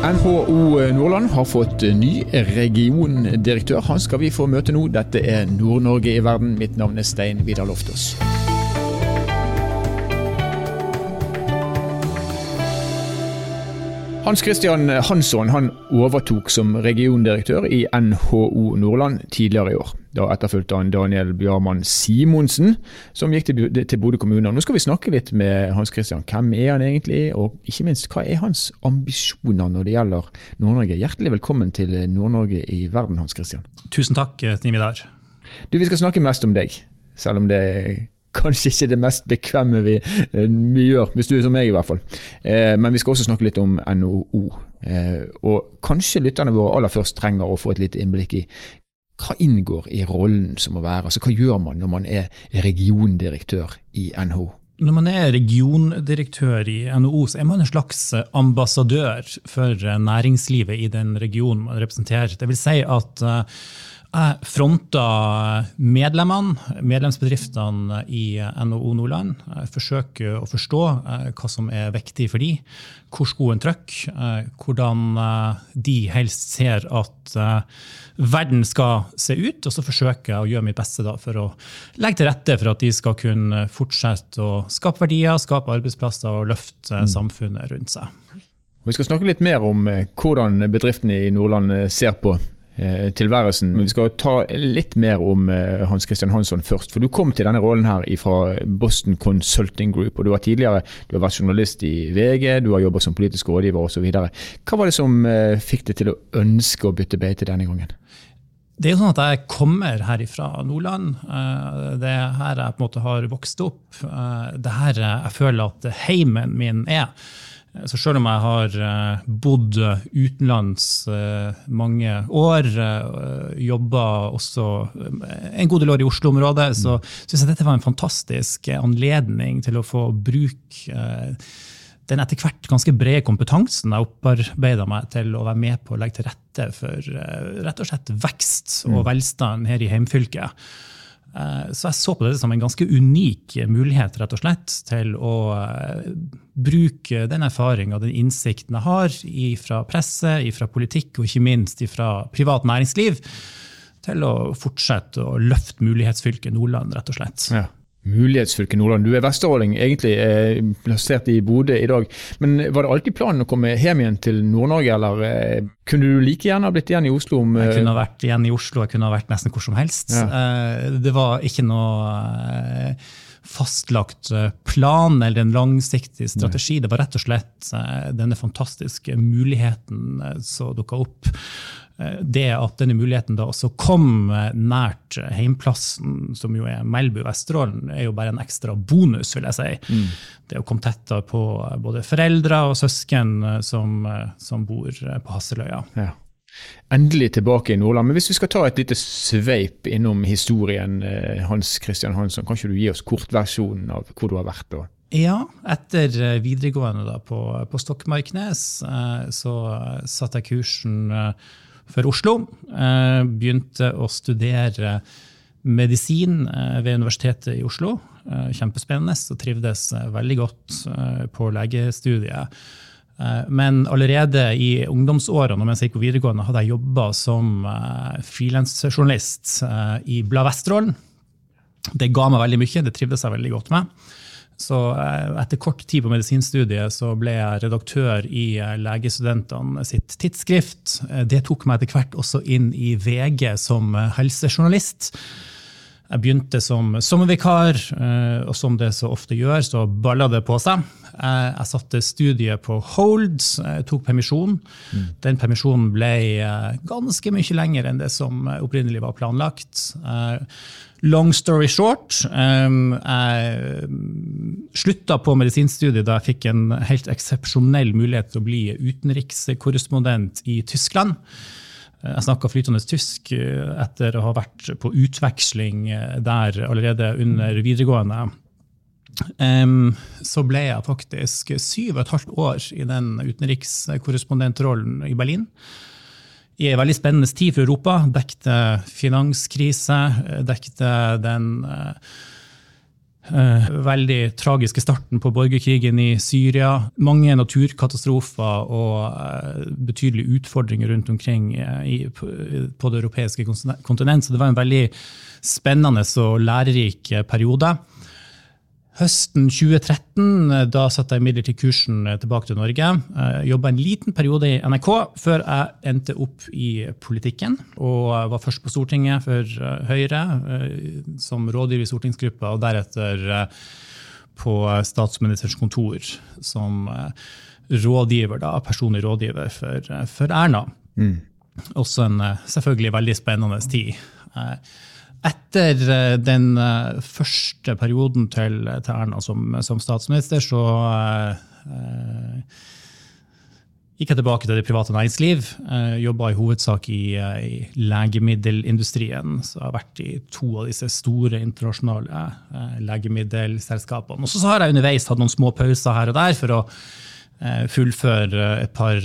NHO Nordland har fått ny regiondirektør. Han skal vi få møte nå. Dette er Nord-Norge i verden. Mitt navn er Stein Vidar Loftaas. Hans Christian Hansson han overtok som regiondirektør i NHO Nordland tidligere i år. Da etterfulgte han Daniel Bjarmann Simonsen, som gikk til, til Bodø kommune. Nå skal vi snakke litt med Hans Christian. Hvem er han egentlig, og ikke minst hva er hans ambisjoner når det gjelder Nord-Norge? Hjertelig velkommen til Nord-Norge i verden, Hans Christian. Tusen takk, Timidar. Du, Vi skal snakke mest om deg, selv om det er kanskje ikke det mest bekvemme vi, eh, vi, gjør, hvis du er som meg i hvert fall. Eh, men vi skal også snakke litt om NHO. Eh, og kanskje lytterne våre aller først trenger å få et lite innblikk i hva inngår i rollen som å være? Altså Hva gjør man når man er regiondirektør i NHO? Når man er regiondirektør i NHO, så er man en slags ambassadør for næringslivet i den regionen man representerer. Det vil si at jeg fronta medlemmene, medlemsbedriftene i NHO Nordland. Jeg forsøker å forstå eh, hva som er viktig for dem, hvor skoen trykker, eh, hvordan eh, de helst ser at verden skal se ut. Og så forsøker jeg å gjøre mitt beste for å legge til rette for at de skal kunne fortsette å skape verdier, skape arbeidsplasser og løfte mm. samfunnet rundt seg. Vi skal snakke litt mer om hvordan bedriftene i Nordland ser på tilværelsen. Men vi skal ta litt mer om eh, Hans Christian Hansson først. For du kom til denne rollen her fra Boston Consulting Group. og Du har tidligere du har vært journalist i VG, du har jobbet som politisk rådgiver osv. Hva var det som eh, fikk deg til å ønske å bytte beite denne gangen? Det er jo sånn at Jeg kommer her fra Nordland. Det er her jeg på en måte har vokst opp. Det er her jeg føler at heimen min er. Så selv om jeg har eh, bodd utenlands eh, mange år, eh, jobba også en god del år i Oslo-området, så syns jeg dette var en fantastisk anledning til å få bruke den etter hvert ganske brede kompetansen jeg opparbeida meg til å være med på å legge til rette for rett og slett vekst og mm. velstand her i heimfylket. Eh, så jeg så på det som en ganske unik mulighet rett og slett, til å eh, bruke den erfaringa og den innsikten jeg har fra presse, fra politikk og ikke minst fra privat næringsliv, til å fortsette å løfte mulighetsfylket Nordland, rett og slett. Ja. Mulighetsfylket Nordland. Du er vesteråling, egentlig er plassert i Bodø i dag. Men var det alltid planen å komme hjem igjen til Nord-Norge, eller eh, kunne du like gjerne ha blitt igjen i Oslo? Om, jeg kunne ha vært igjen i Oslo, jeg kunne ha vært nesten hvor som helst. Ja. Eh, det var ikke noe eh, fastlagt eh, plan eller en langsiktig strategi. Det var rett og slett eh, denne fantastiske muligheten som dukka opp. Eh, det at denne muligheten da også kom nært heimplassen, som jo er Melbu Vesterålen, er jo bare en ekstra bonus, vil jeg si. Mm. Det å komme tettere på både foreldre og søsken eh, som, eh, som bor på Hasseløya. Ja. Endelig tilbake i Nordland. Men hvis vi skal ta et lite sveip innom historien, Hans Christian Hansson, kan ikke du gi oss kortversjonen av hvor du har vært? da? Ja, etter videregående da på, på Stokmarknes så satte jeg kursen for Oslo. Eh, begynte å studere medisin eh, ved Universitetet i Oslo. Eh, kjempespennende og trivdes veldig godt på legestudiet. Men allerede i ungdomsårene mens jeg gikk på videregående, hadde jeg jobba som frilansjournalist i Blad Vesterålen. Det ga meg veldig mye, det trivdes jeg veldig godt med. Så eh, etter kort tid på medisinstudiet så ble jeg redaktør i eh, legestudentene sitt tidsskrift. Eh, det tok meg etter hvert også inn i VG som helsejournalist. Jeg begynte som sommervikar, og som det så ofte gjør, så balla det på seg. Jeg satte studiet på hold, jeg tok permisjon. Mm. Den permisjonen ble ganske mye lenger enn det som opprinnelig var planlagt. Long story short, jeg slutta på medisinstudiet da jeg fikk en helt eksepsjonell mulighet til å bli utenrikskorrespondent i Tyskland. Jeg snakka flytende tysk eh, etter å ha vært på utveksling eh, der allerede under videregående. Um, så ble jeg faktisk syv og et halvt år i den utenrikskorrespondentrollen i Berlin i en veldig spennende tid for Europa. Dekte finanskrise, dekte den eh, Eh, veldig tragiske starten på borgerkrigen i Syria. Mange naturkatastrofer og eh, betydelige utfordringer rundt omkring eh, på det europeiske kontinent. Så det var en veldig spennende og lærerik periode. Høsten 2013 eh, da satte jeg imidlertid kursen eh, tilbake til Norge. Jeg Jobba en liten periode i NRK før jeg endte opp i politikken. Og var først på Stortinget for eh, Høyre som rådgiver i stortingsgruppa, og deretter på statsministerens kontor som rådgiver, da, personlig rådgiver for, for Erna. Mm. Også en selvfølgelig veldig spennende tid. Etter eh, den eh, første perioden til, til Erna som, som, statsminister, så eh, gikk jeg tilbake til det private næringsliv. Eh, Jobba i hovedsak i, i, legemiddelindustrien. Så jeg har vært i to av disse store internasjonale eh, legemiddelselskapene. Og så har jeg underveis hatt noen små pauser her og der for å fullføre et par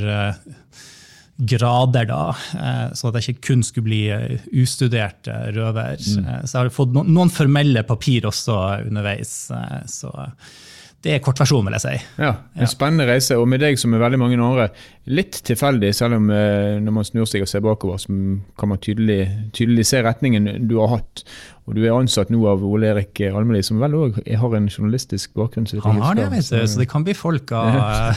grader, da, eh, så at jeg ikke kun skulle bli eh, ustudert eh, røver. Mm. Så jeg har fått noen formelle papir også underveis. Så det er kortversjonen, vil jeg si. Ja, En spennende reise, og med deg som er veldig mange andre, litt tilfeldig, selv om når man snur seg og ser bakover, så kan man tydelig, tydelig se retningen du har hatt. Og du er ansatt nå av Ole Erik Almeli, som vel òg har en journalistisk bakgrunn. Han har det, vet du, så det kan bli folk av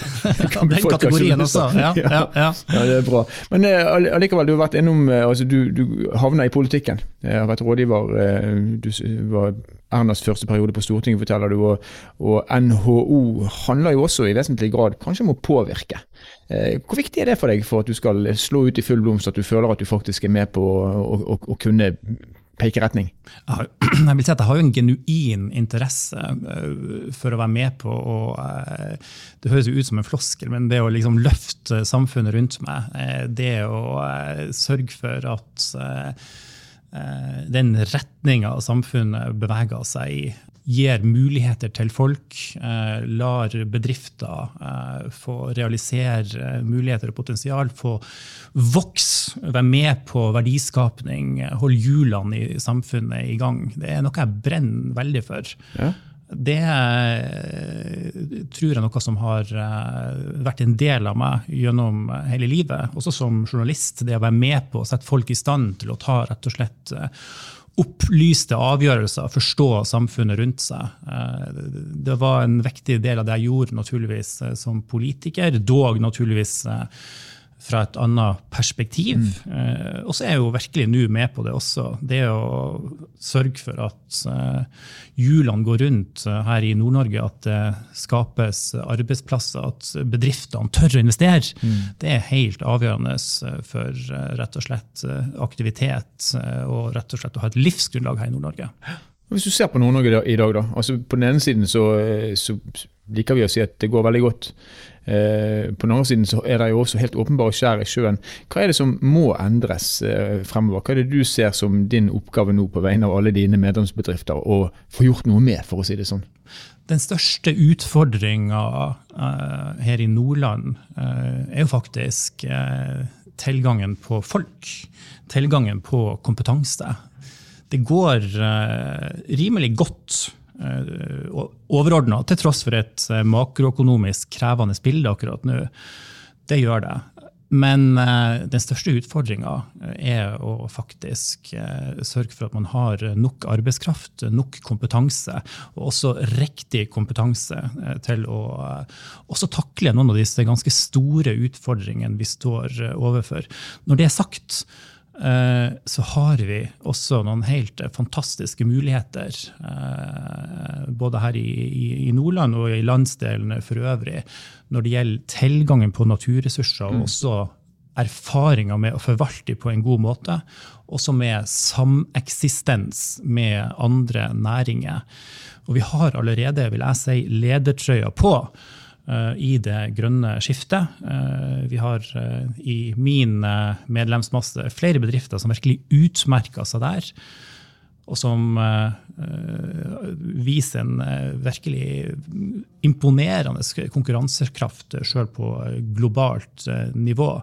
den kategorien også. Ja, ja, ja. ja, det er bra. Men eh, allikevel, du har vært innom eh, altså Du, du havna i politikken. Jeg har vært rådgiver. Eh, du var Ernas første periode på Stortinget, forteller du. Og, og NHO handler jo også i vesentlig grad kanskje om å påvirke. Hvor viktig er det for deg for at du skal slå ut i full blomst, at du føler at du faktisk er med på å, å, å kunne peke retning? Jeg vil si at jeg har jo en genuin interesse eh, for å være med på å eh, Det høres jo ut som en floskel, men det å liksom løfte samfunnet rundt meg, eh, det å sørge for at den retninga samfunnet beveger seg i, gir muligheter til folk, eh, lar bedrifter eh, få realisere muligheter og potensial, få vokse, være med på verdiskapning, holde hjulene i samfunnet i gang. Det er noe jeg brenner veldig for. Ja. Det eh, tror jeg er noe som har vært en del av meg gjennom hele livet. Også som journalist. Det å være med på å sette folk i stand til å ta rett og slett opplyste avgjørelser, forstå samfunnet rundt seg. Eh, det var en viktig del av det jeg gjorde naturligvis eh, som politiker, dog naturligvis eh, fra et annet perspektiv. Mm. Eh, og så er jeg jo virkelig nå med på det også. Det å sørge for at eh, hjulene går rundt eh, her i Nord-Norge, at det skapes arbeidsplasser, at bedriftene tør å investere, mm. det er helt avgjørende for rett og slett aktivitet og rett og slett å ha et livsgrunnlag her i Nord-Norge. Hvis du ser på Nord-Norge i dag, da. altså På den ene siden så, så liker vi å si at det går veldig godt. Eh, på den andre siden så er det jo også helt åpenbare skjær i sjøen. Hva er det som må endres eh, fremover? Hva er det du ser som din oppgave nå på vegne av alle dine medlemsbedrifter å få gjort noe med, for å si det sånn? Den største utfordringa uh, her i Nordland er jo faktisk tilgangen på folk. Tilgangen på kompetanse. Det går rimelig godt Eh, overordna, til tross for et eh, makroøkonomisk krevende bilde akkurat nå. Det gjør det. Men eh, den største utfordringa er å faktisk sørge for at man har nok arbeidskraft, nok kompetanse, og også riktig kompetanse til å også takle noen av disse ganske store utfordringene vi står overfor. Når det er sagt, Eh, så har vi også noen helt fantastiske muligheter. Eh, både her i, Nordland og i landsdelene for øvrig, når det gjelder tilgangen på naturressurser, og mm. også erfaringer med å forvalte dem på en god måte. Også med sameksistens med andre næringer. Og vi har allerede, vil jeg si, ledertrøya på. Eh, i det grønne skiftet. Eh, vi har eh, i min medlemsmasse flere bedrifter som virkelig utmerker seg der. Og som viser en virkelig imponerende konkurransekraft sjøl på globalt nivå.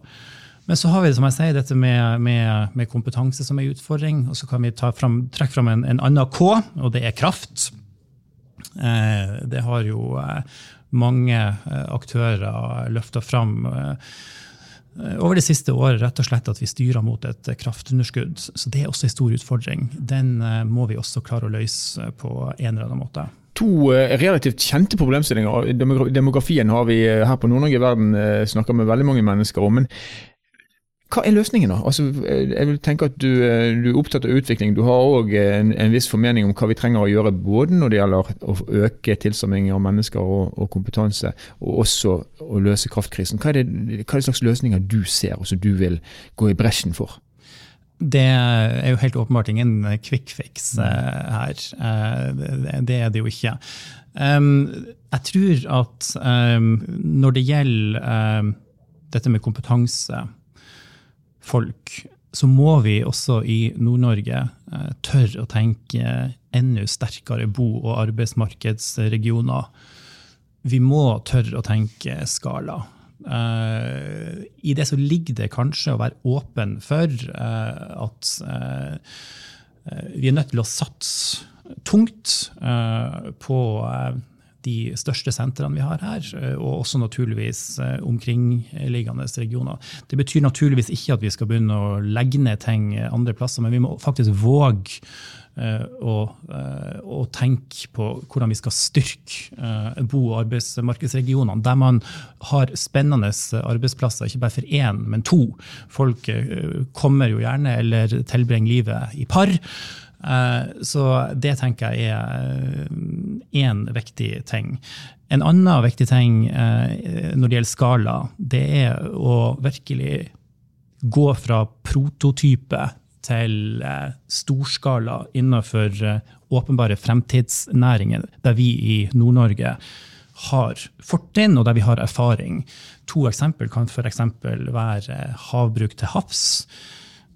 Men så har vi som jeg sier, dette med, med, med kompetanse som en utfordring. Og så kan vi fram, trekke fram en, en annen K, og det er kraft. Det har jo mange aktører løfta fram over det siste året rett og slett at vi styrer mot et kraftunderskudd. Så det er også en stor utfordring. Den må vi også klare å løse på en eller annen måte to relativt kjente problemstillinger. Demografien har vi her på Nord-Norge i verden snakka med veldig mange mennesker om. Men hva er løsningen, da? Altså, jeg vil tenke at du, eh, du er opptatt av utvikling. Du har òg en, en, viss formening om hva vi trenger å gjøre både når det gjelder å øke tilstrømming av mennesker og, og, kompetanse, og også å løse kraftkrisen. Hva er, det, hva er det slags løsninger du ser og som du vil gå i bresjen for? Det er jo helt åpenbart ingen quick fix her. Det er det jo ikke. Jeg tror at når det gjelder dette med kompetanse folk, så må vi også i Nord-Norge eh, tørre å tenke enda sterkere bo- og arbeidsmarkedsregioner. Vi må tørre å tenke skala. Uh, I det så ligger det kanskje å være åpen for at vi er nødt til å satse tungt på de største sentrene vi har her, eh, og også naturligvis eh, omkringliggende regioner. Det betyr naturligvis ikke at vi skal begynne å legge ned ting andre plasser, men vi må faktisk våge eh, og tenke på hvordan vi skal styrke bo- og arbeidsmarkedsregionene, der man har spennende arbeidsplasser, ikke bare for én, men to. Folk kommer jo gjerne eller tilbringer livet i par. Eh, så det tenker jeg er én eh, viktig ting. En annen viktig ting eh, når det gjelder skala, det er å virkelig gå fra prototype til storskala innenfor åpenbare fremtidsnæringer, der vi i Nord-Norge har fortrinn, og der vi har erfaring. To eksempel kan f.eks. være havbruk til havs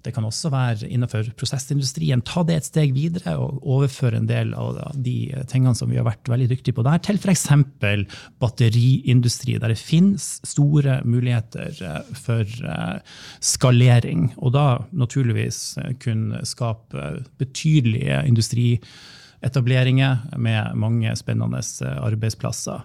det kan også være innenfor prosessindustrien. Ta det et steg videre og overføre en del av de tingene som vi har vært veldig dyktige på der, til f.eks. batteriindustri, der det finnes store muligheter eh, for eh, skalering. Og da naturligvis eh, kunne skape betydelige industrietableringer med mange spennende arbeidsplasser.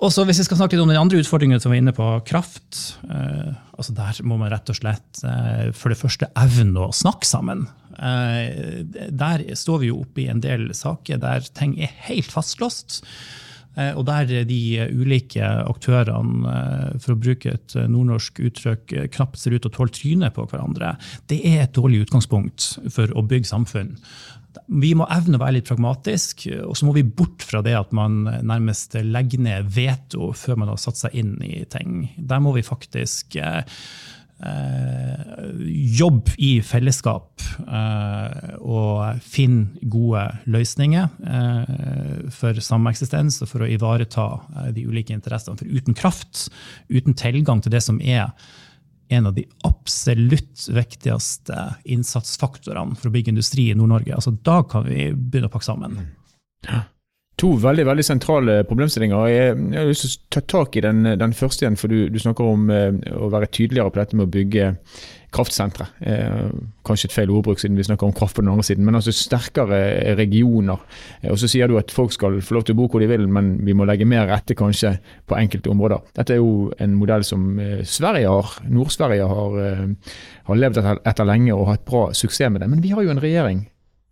Og så Hvis vi skal snakke litt om den andre utfordringen som vi var inne på, kraft. Eh, altså Der må man rett og slett eh, for det første evne å snakke sammen. Eh, der står vi jo oppe i en del saker der ting er helt fastlåst. Eh, og der de ulike aktørene, eh, for å bruke et nordnorsk uttrykk, knapt ser ut til å tåle trynet på hverandre. Det er et dårlig utgangspunkt for å bygge samfunn. Vi må evne å være litt pragmatisk, og så må vi bort fra det at man nærmest legger ned veto før man har satt seg inn i ting. Der må vi faktisk eh, jobbe i fellesskap eh, og finne gode løsninger eh, for sameksistens og for å ivareta eh, de ulike interessene. For uten kraft, uten tilgang til det som er en av de absolutt viktigste innsatsfaktorene for å bygge industri i Nord-Norge. Altså, da kan vi begynne å pakke sammen. To veldig veldig sentrale problemstillinger. Jeg, jeg har lyst til å ta tak i den, den første igjen, for du, du snakker om eh, å være tydeligere på dette med å bygge kraftsentre. Eh, kanskje et feil ordbruk siden vi snakker om kraft på den andre siden, men altså sterkere regioner. Eh, og Så sier du at folk skal få lov til å bo hvor de vil, men vi må legge mer rette kanskje på enkelte områder. Dette er jo en modell som eh, Sverige har, Nord-Sverige har, eh, har levd etter, etter lenge og hatt bra suksess med det. Men vi har jo en regjering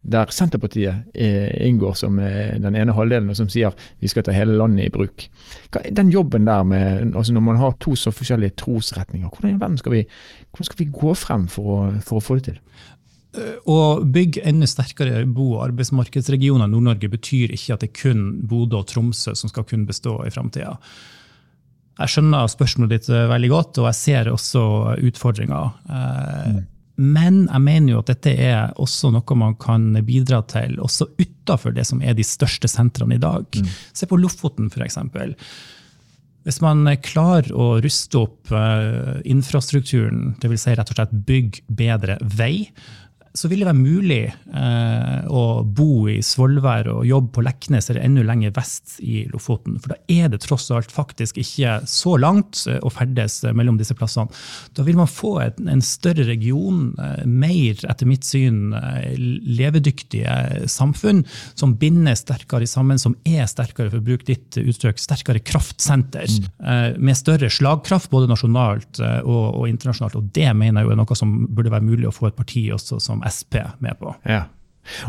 der Senterpartiet inngår som den ene halvdelen, og som sier vi skal ta hele landet i bruk. Den jobben der med, altså Når man har to så forskjellige trosretninger, hvordan, skal vi, skal vi gå frem for å, for å få det til? Eh, å bygge enda sterkere bo- og arbeidsmarkedsregioner i Nord-Norge betyr ikke at det er kun Bodø og Tromsø som skal kunne bestå i framtida. Jeg skjønner spørsmålet ditt eh, veldig godt, og jeg ser også utfordringer. Eh, mm. Men jeg mener jo at dette er også noe man kan bidra til også utafor det som er de største sentrene i dag. Mm. Se på Lofoten, f.eks. Hvis man klarer å ruste opp uh, infrastrukturen, dvs. Si rett og slett bygge bedre vei, så vil det være mulig eh, å bo i Svolvær og jobbe på Leknes eller enda lenger vest i Lofoten. For da er det tross alt faktisk ikke så langt eh, å ferdes mellom disse plassene. Da vil man få et, en større region, eh, mer, etter mitt syn, eh, levedyktige samfunn som binder sterkere sammen, som er sterkere, for å bruke ditt uttrykk, sterkere kraftsenter. Mm. Eh, med større slagkraft, både nasjonalt eh, og, og internasjonalt. Og det mener jeg er noe som burde være mulig å få et parti også som SP med på. Ja.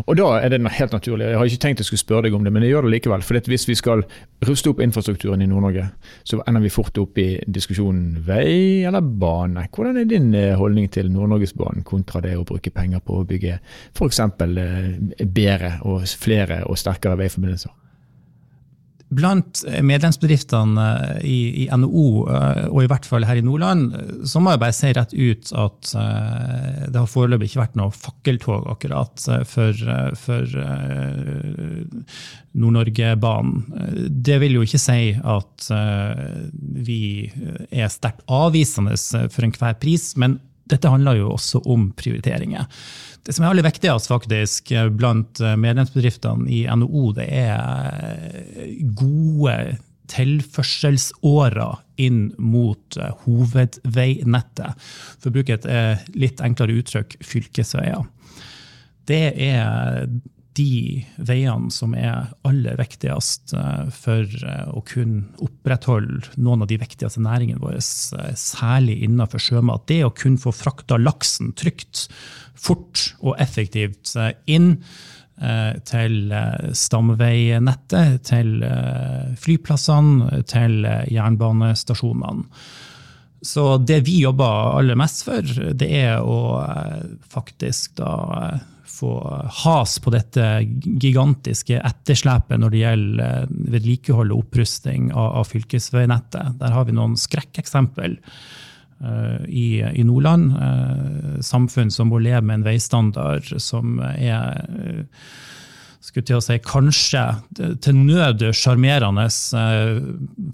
Og da er det helt naturlig, jeg har ikke tenkt jeg skulle spørre deg om det, men jeg gjør det likevel. For hvis vi skal ruste opp infrastrukturen i Nord-Norge, så ender vi fort opp i diskusjonen vei eller bane. Hvordan er din eh, holdning til Nord-Norgesbanen kontra det å bruke penger på å bygge f.eks. Eh, bedre og flere og sterkere veiforbindelser? Blant medlemsbedriftene eh, i, i, NHO, eh, og i hvert fall her i Nordland, så må jeg bare si rett ut at eh, det har foreløpig ikke vært noe fakkeltog akkurat for, for Nord-Norge-banen. Det vil jo ikke si at vi er sterkt avvisende for enhver pris, men dette handler jo også om prioriteringer. Det som er aller viktigst faktisk blant medlemsbedriftene i NHO, det er gode tilførselsårer inn mot hovedveinettet. For å bruke et eh, litt enklere uttrykk fylkesveier. Det er de veiene som er aller viktigst eh, for eh, å kunne opprettholde noen av de viktigste næringene våre, eh, særlig innenfor sjømat. Det å kunne få frakta laksen trygt, fort og effektivt inn til stamveinettet, til flyplassene, til jernbanestasjonene. Så det vi jobber aller mest for, det er å faktisk da få has på dette gigantiske etterslepet når det gjelder eh, vedlikehold og opprusting av, av fylkesveinettet. Der har vi noen skrekkeksempel uh, i, i, Nordland. Uh, samfunn som må leve med en veistandard som er uh, skulle til å si kanskje til nød sjarmerende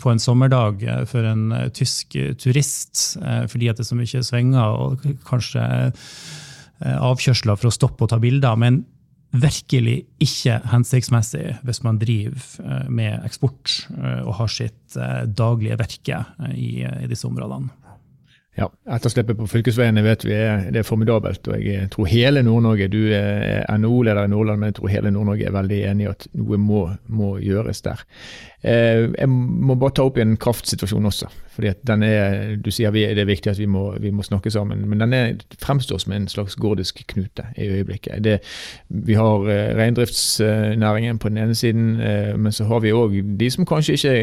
på en sommerdag for en tysk turist, fordi at det er så mye svinger og kanskje avkjørsler for å stoppe og ta bilder, men virkelig ikke hensiktsmessig hvis man driver eh, med eksport eh, og har sitt daglige virke i, disse områdene. Ja, Etterslepet på fylkesveiene vet vi er, det er formidabelt. og Jeg tror hele Nord-Norge Du er NHO-leder i Nordland, men jeg tror hele Nord-Norge er veldig enig i at noe må, må gjøres der. Eh, jeg må bare ta opp i en kraftsituasjon også. Fordi at den er, Du sier det er viktig at vi må, vi må snakke sammen, men den er, fremstår som en slags gordisk knute i øyeblikket. Det, vi har uh, reindriftsnæringen på den ene siden, uh, men så har vi òg de som kanskje ikke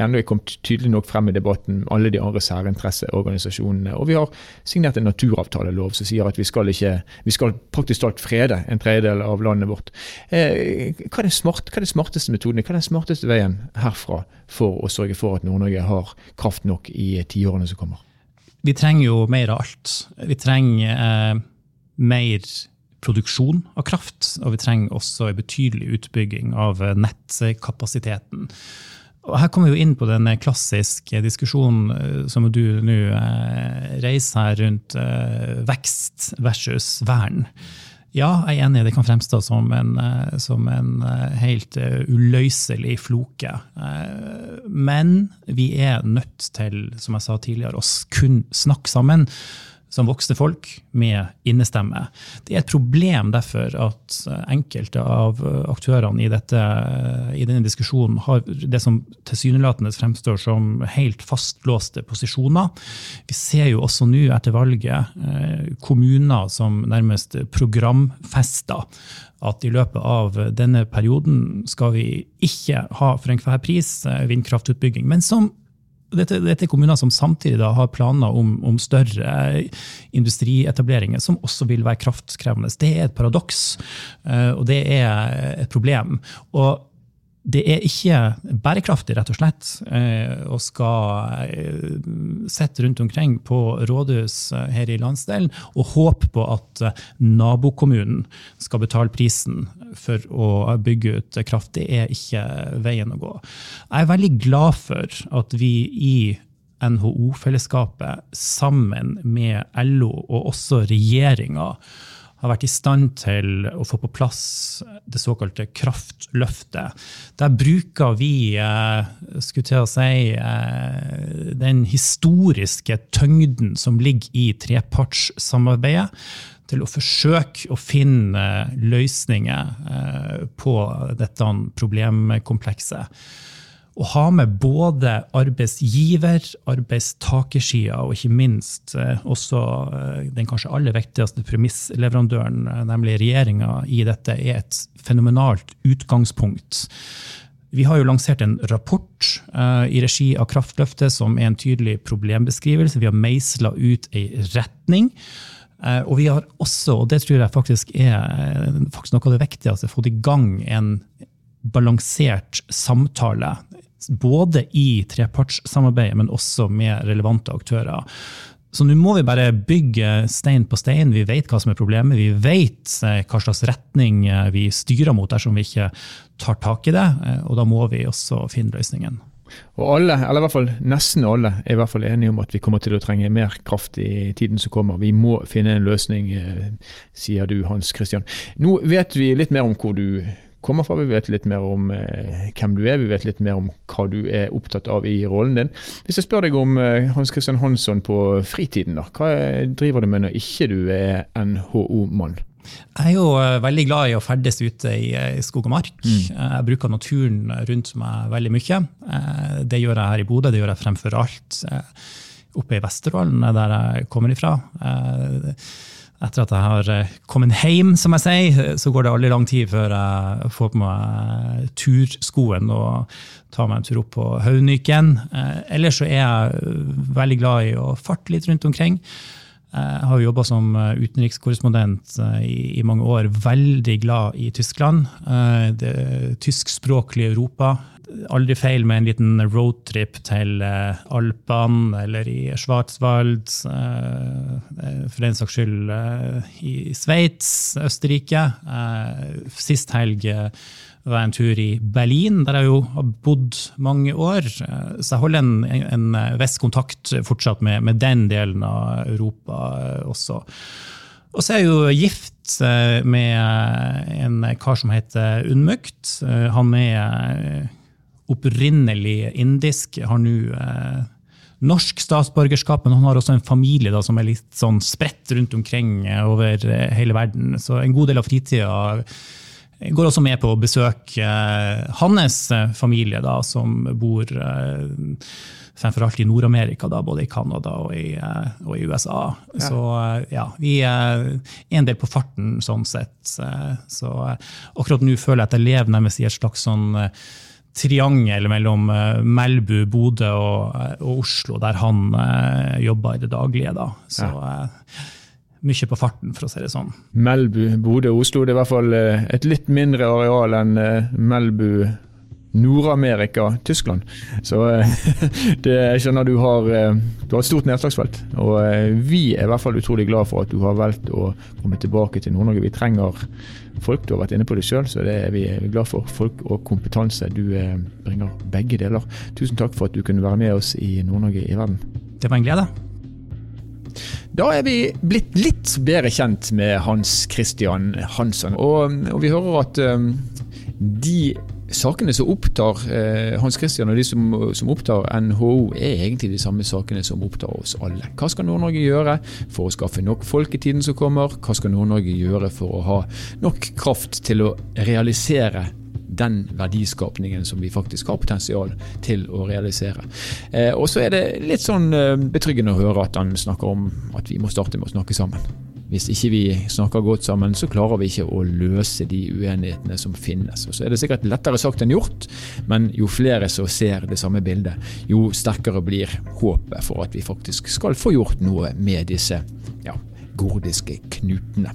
ennå er kommet tydelig nok frem i debatten, alle de andre særinteresseorganisasjonene. Og vi har signert en naturavtalelov som sier at vi skal, ikke, vi skal praktisk talt frede en tredjedel av landet vårt. Hva er, smart, hva er den smarteste metoden? Hva er den smarteste veien? herfra for å sørge for at Nord-Norge har kraft nok i tiårene som kommer? Vi trenger jo mer av alt. Vi trenger eh, mer produksjon av kraft, og vi trenger også en betydelig utbygging av eh, nettkapasiteten. Og her kommer vi inn på den klassiske diskusjonen eh, som du nå eh, reiser her rundt vekst versus vern. Ja, jeg er enig. Det kan fremstå som en, som en helt uløselig floke. Men vi er nødt til, som jeg sa tidligere, å kun snakke sammen som voksne folk med innestemme. Det er et problem derfor at enkelte av aktørene i, dette, i denne diskusjonen har det som tilsynelatende fremstår som helt fastlåste posisjoner. Vi ser jo også nå etter valget eh, kommuner som nærmest programfester at i løpet av denne perioden skal vi ikke ha for enhver pris eh, vindkraftutbygging, men som dette, dette, er kommuner som samtidig har planer om, om, større industrietableringer, som også vil være kraftkrevende. Det er et paradoks, eh, og det er et problem. Og det er ikke bærekraftig, rett og slett, eh, å skal eh, sitte rundt omkring på rådhus eh, her i landsdelen og håpe på at nabokommunen skal betale prisen for å bygge ut kraft. Det er ikke veien å gå. Jeg er veldig glad for at vi i NHO-fellesskapet sammen med LO og også regjeringa har vært i stand til å få på plass det såkalte kraftløftet. Der bruker vi skulle til å si, den historiske tyngden som ligger i trepartssamarbeidet, til å forsøke å finne løsninger på dette problemkomplekset å ha med både arbeidsgiver, arbeidstakersida og ikke minst eh, også eh, den kanskje aller viktigste premissleverandøren, eh, nemlig regjeringa, i dette, er et fenomenalt utgangspunkt. Vi har jo lansert en rapport uh, i regi av Kraftløftet som er en tydelig problembeskrivelse. Vi har meisla ut ei retning. Uh, og vi har også, og det tror jeg faktisk er faktisk noe av det viktigste, fått i gang en balansert samtale både i trepartssamarbeidet, men også med relevante aktører. Så nå må vi bare bygge stein på stein. Vi vet hva som er problemet. Vi vet eh, hva slags retning eh, vi styrer mot dersom vi ikke tar tak i det. Eh, og da må vi også finne løsningen. Og alle, eller i hvert fall nesten alle, er i hvert fall enige om at vi kommer til å trenge mer kraft i tiden som kommer. Vi må finne en løsning, sier du Hans Christian. Nå vet vi litt mer om hvor du kommer fra. Vi vet litt mer om eh, hvem du er, vi vet litt mer om hva du er opptatt av i rollen din. Hvis jeg spør deg om eh, Hans Christian Hansson på fritiden, da. hva driver du med når ikke du er NHO-mann? Jeg er jo eh, veldig glad i å ferdes ute i, eh, i skog og mark. Mm. Jeg bruker naturen rundt meg veldig mye. Eh, det gjør jeg her i Bodø, det gjør jeg fremfor alt oppe i Vesterålen, der jeg kommer ifra etter at jeg har eh, kommet hjem, som jeg sier, så går det aldri lang tid før jeg får på meg turskoen og tar meg en tur opp på Hauniken. Eh, ellers så er jeg veldig glad i å farte litt rundt omkring. Jeg har jobba som utenrikskorrespondent eh, i, mange år. Veldig glad i Tyskland. Det tyskspråklige Europa aldri feil med en liten roadtrip til eh, Alpene eller i Schwarzwald. Eh, eh, for den saks skyld i Sveits, Østerrike. Sist helg var jeg en tur i Berlin, der jeg jo har bodd mange år. Så jeg holder en, en viss kontakt fortsatt med, med, den delen av Europa også. Og så er jeg jo gift med en kar som heter Unnmukt. Han er opprinnelig indisk, har nå eh, norsk statsborgerskap, men han har også en familie da, som er litt sånn spredt rundt omkring eh, over eh, hele verden. Så en god del av fritida går også med på å besøke eh, hans eh, familie, da, som bor eh, fremfor alt i Nord-Amerika, både i Canada og i, og i USA. Ja. Så ja, vi er en del på farten sånn sett. Så akkurat nå føler jeg at jeg lever nærmest i et slags sånn triangel mellom Melbu, Bodø og, og, Oslo, der han jobber i det daglige. Da. Så ja. Mye på farten, for å si det sånn. Melbu, Bodø, Oslo. Det er i hvert fall et litt mindre areal enn Melbu, Nord-Amerika, Tyskland. Så det, jeg skjønner du har, du har et stort nedslagsfelt. Og vi er i hvert fall utrolig glad for at du har valgt å komme tilbake til Nord-Norge. Vi trenger folk. Du har vært inne på det sjøl, så det er vi glad for. Folk og kompetanse. Du eh, bringer begge deler. Tusen takk for at du kunne være med oss i Nord-Norge i verden. Det var en glede. Da er vi blitt litt bedre kjent med Hans Christian Hansson. Og, og vi hører at um, de sakene som opptar eh, Hans Christian og de som, som, opptar NHO, er egentlig de samme sakene som opptar oss alle. Hva skal Nord-Norge gjøre for å skaffe nok folk i tiden som kommer? Hva skal Nord-Norge gjøre for å ha nok kraft til å realisere den verdiskapningen som vi faktisk har potensial til å realisere. Eh, og så er det litt sånn eh, betryggende å høre at han snakker om at vi må starte med å snakke sammen. Hvis ikke vi snakker godt sammen, så klarer vi ikke å løse de uenighetene som finnes. Og så er det sikkert lettere sagt enn gjort, men jo flere som ser det samme bildet, jo sterkere blir håpet for at vi faktisk skal få gjort noe med disse ja, gordiske knutene.